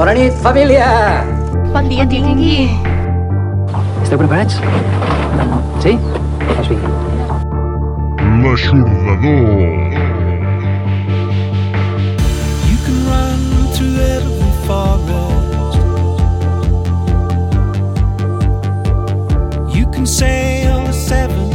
Bona nit, família! Bon dia, bon tingui. Esteu preparats? Sí? Doncs vinga. L'Aixordador. You can run to every forest You can sail the seven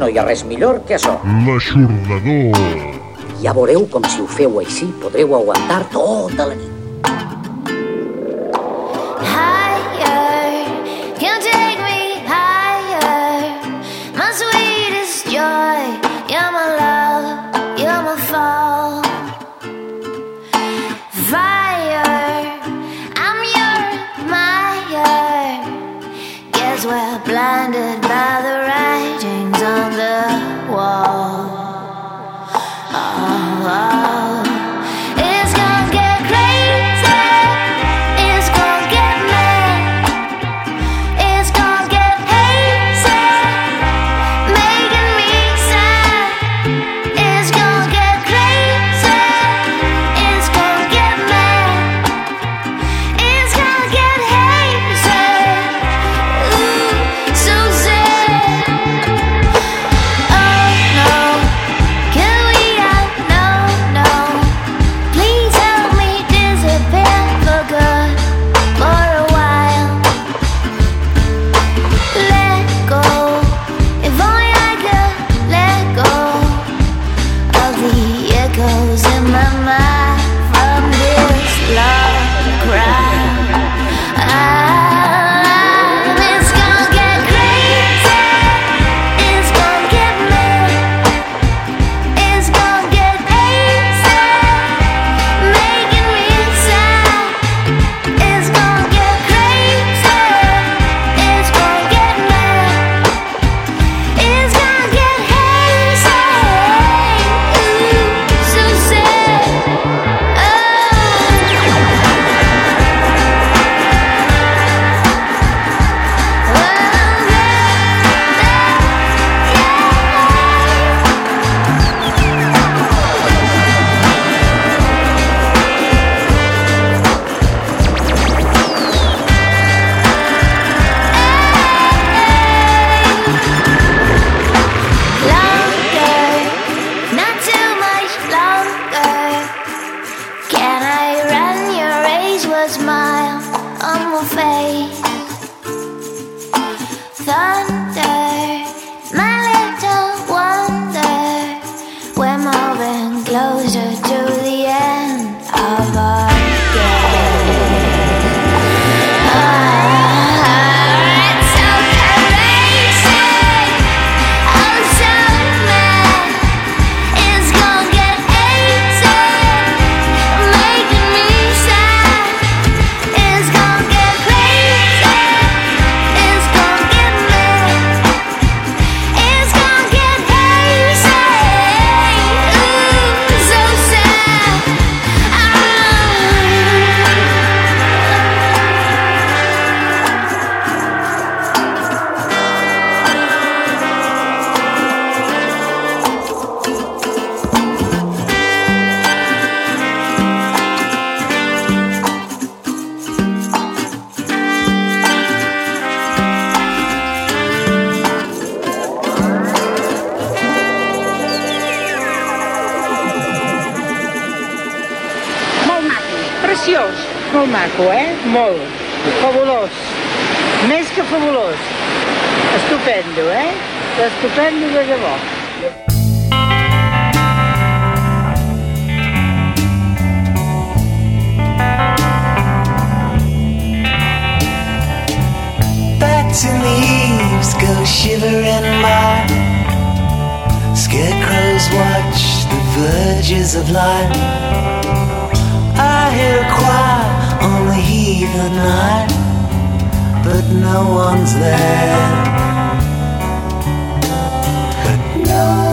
no hi ha res millor que això. L'aixordador. Ja veureu com si ho feu així podreu aguantar tota la nit. leaves go shivering by. Scarecrows watch the verges of light. I hear a choir on the heave of night, but no one's there. But no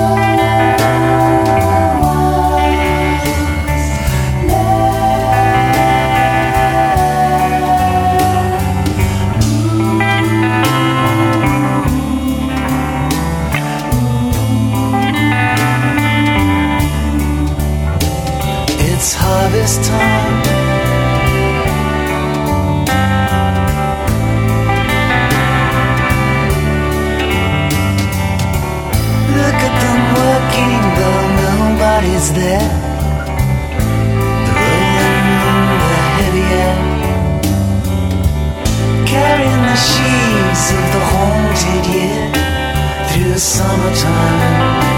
is there? Carrying the sheaves of the haunted year through the summertime.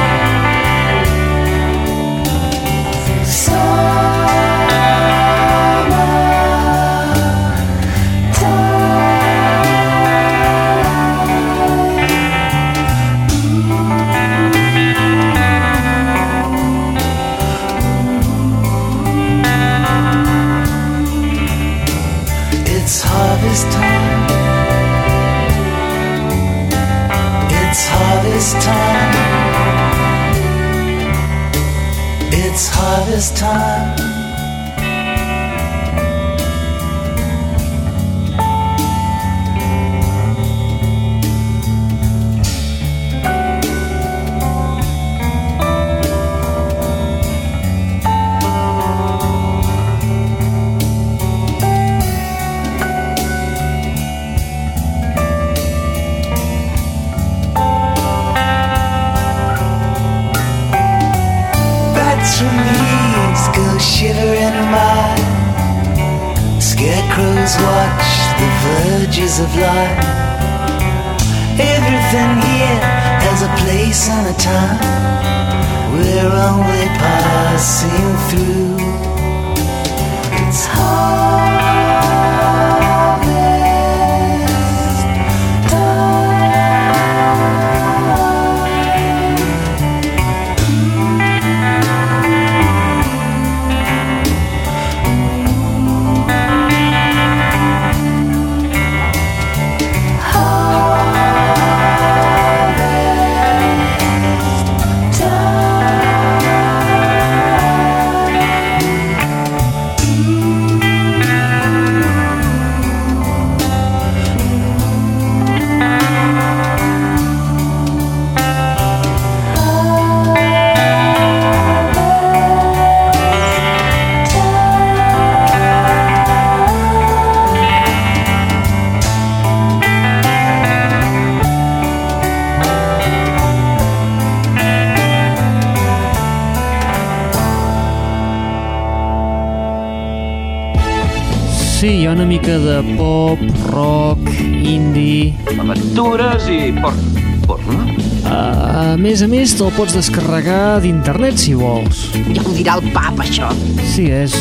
te'l pots descarregar d'internet, si vols. Ja ho dirà el pap, això. Sí, és...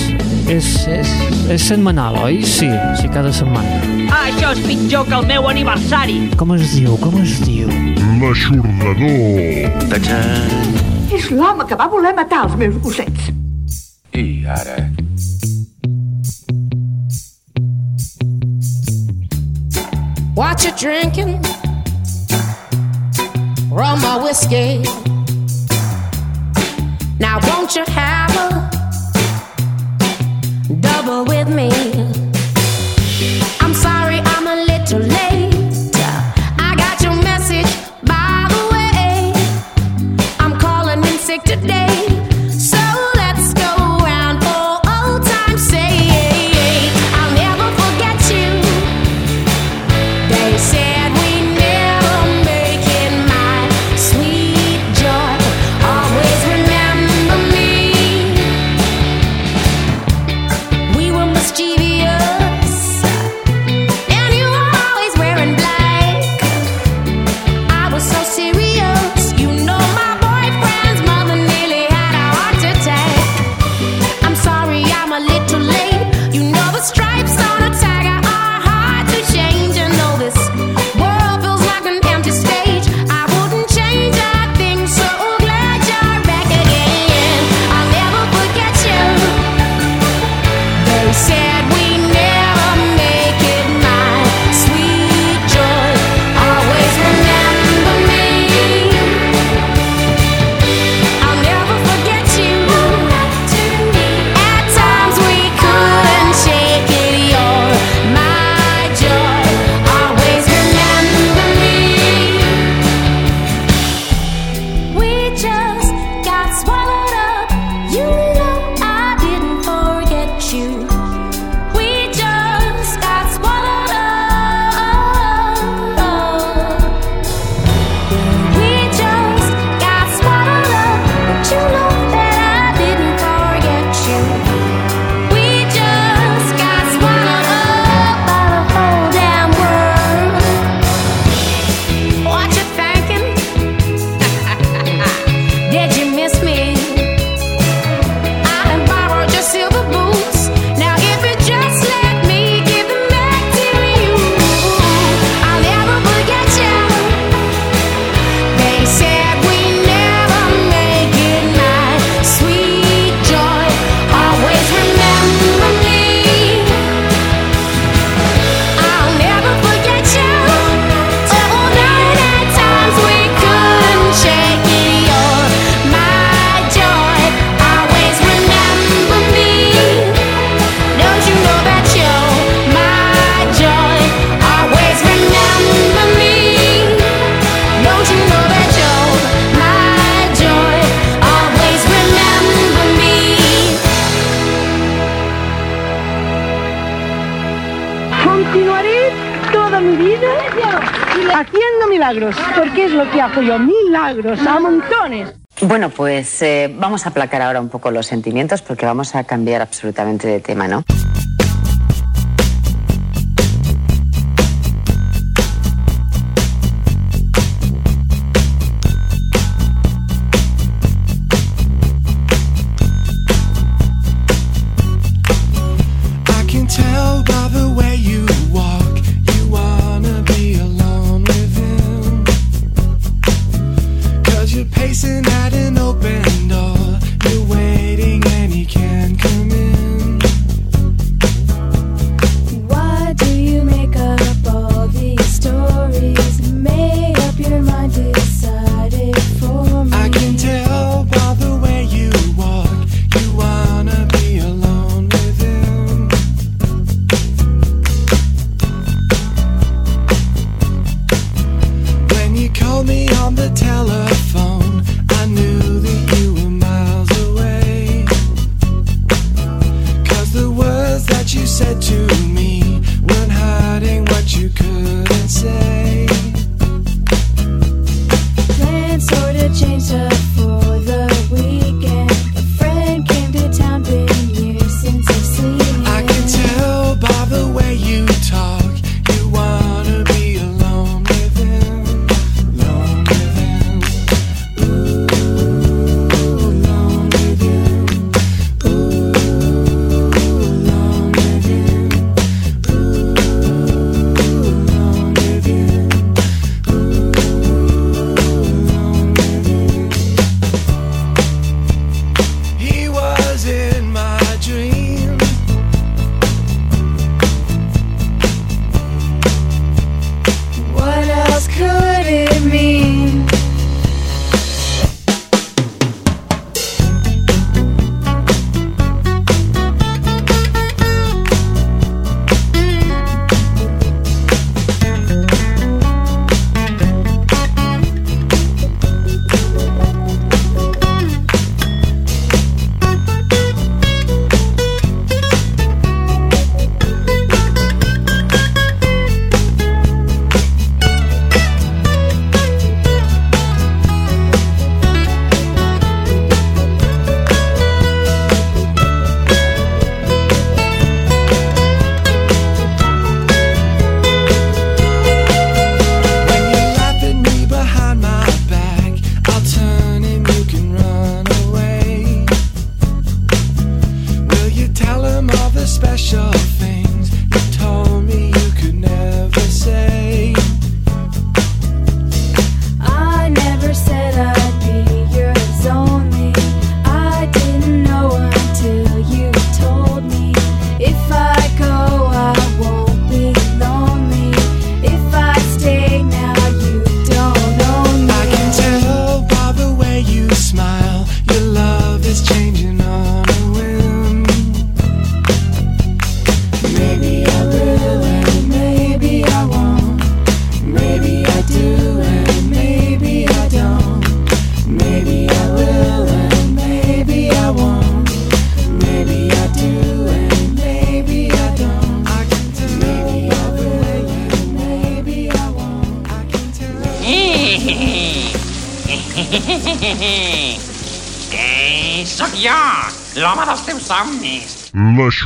és... és, és setmanal, oi? Sí, sí, cada setmana. Ah, això és pitjor que el meu aniversari. Com es diu, com es diu? L'aixordador. És l'home que va voler matar els meus gossets. I ara... What you drinking? rum or whiskey. Now, won't you have a double with me? milagros a montones. Bueno, pues eh, vamos a aplacar ahora un poco los sentimientos porque vamos a cambiar absolutamente de tema, ¿no?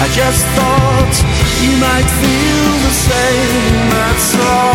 I just thought you might feel the same, that's all.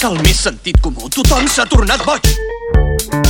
que el més sentit comú tothom s'ha tornat boig.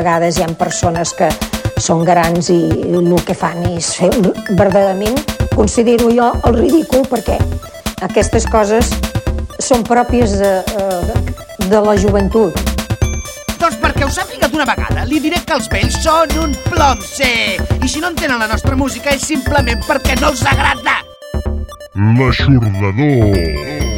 Vegades hi ha persones que són grans i el que fan és fer verdaderament, considero jo, el ridícul, perquè aquestes coses són pròpies de, eh, de la joventut. Doncs perquè ho sàpiga d'una vegada, li diré que els vells són un plom, sí. I si no entenen la nostra música és simplement perquè no els agrada. L'aixordador.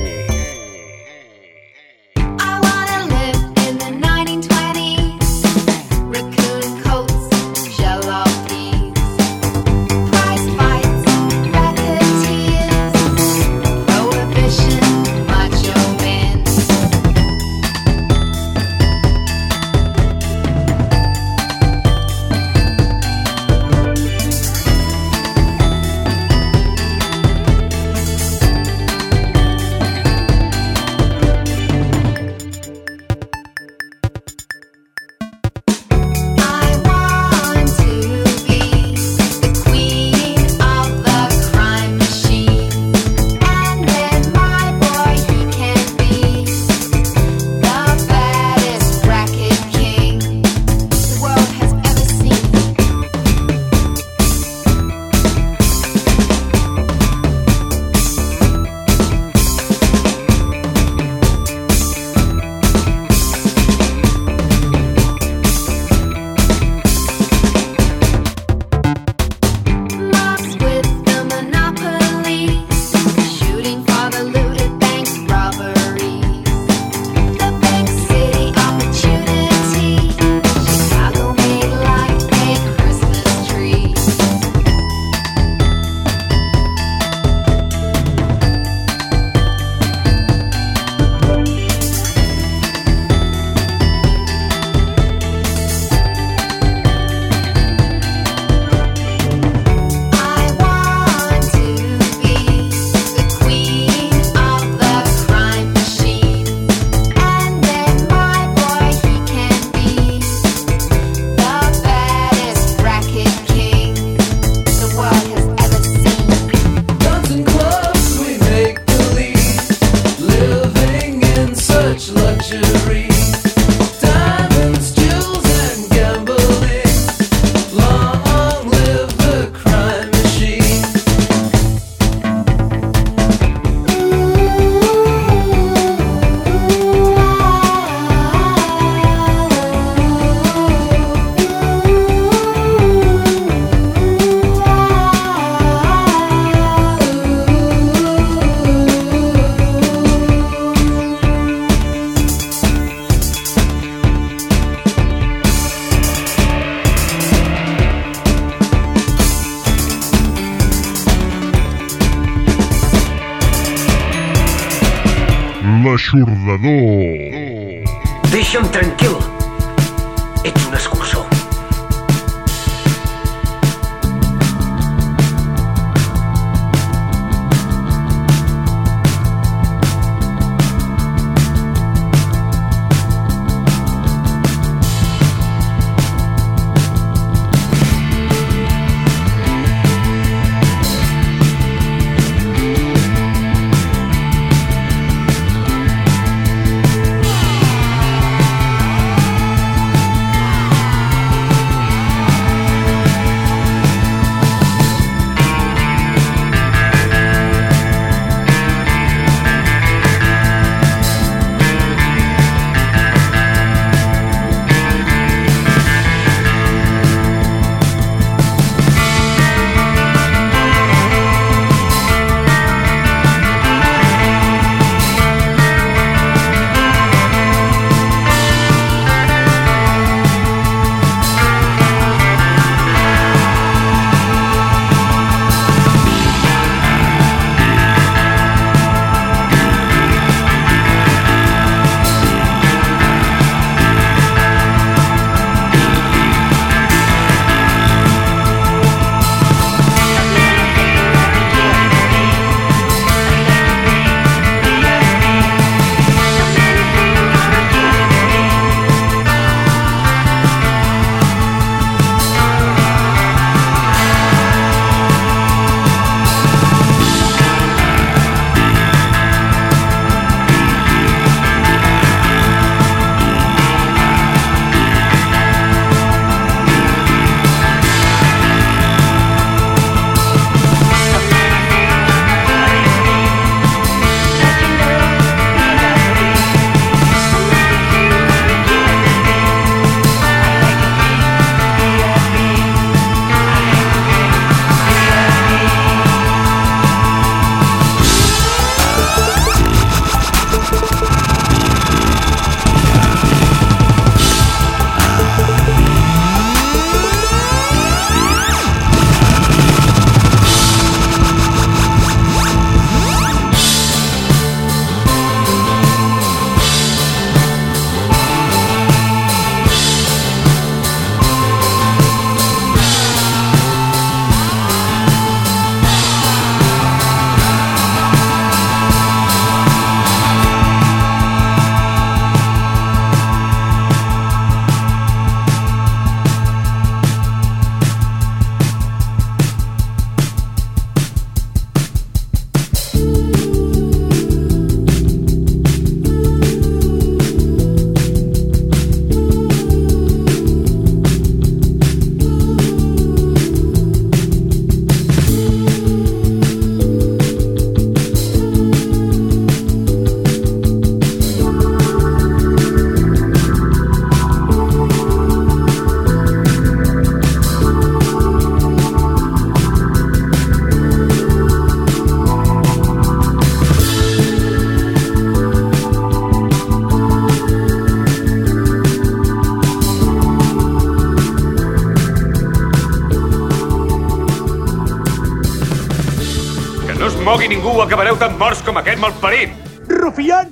Acabareu tan morts com aquest malparit. Rufián!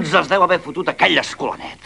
On collons es deu haver fotut aquell escolanet?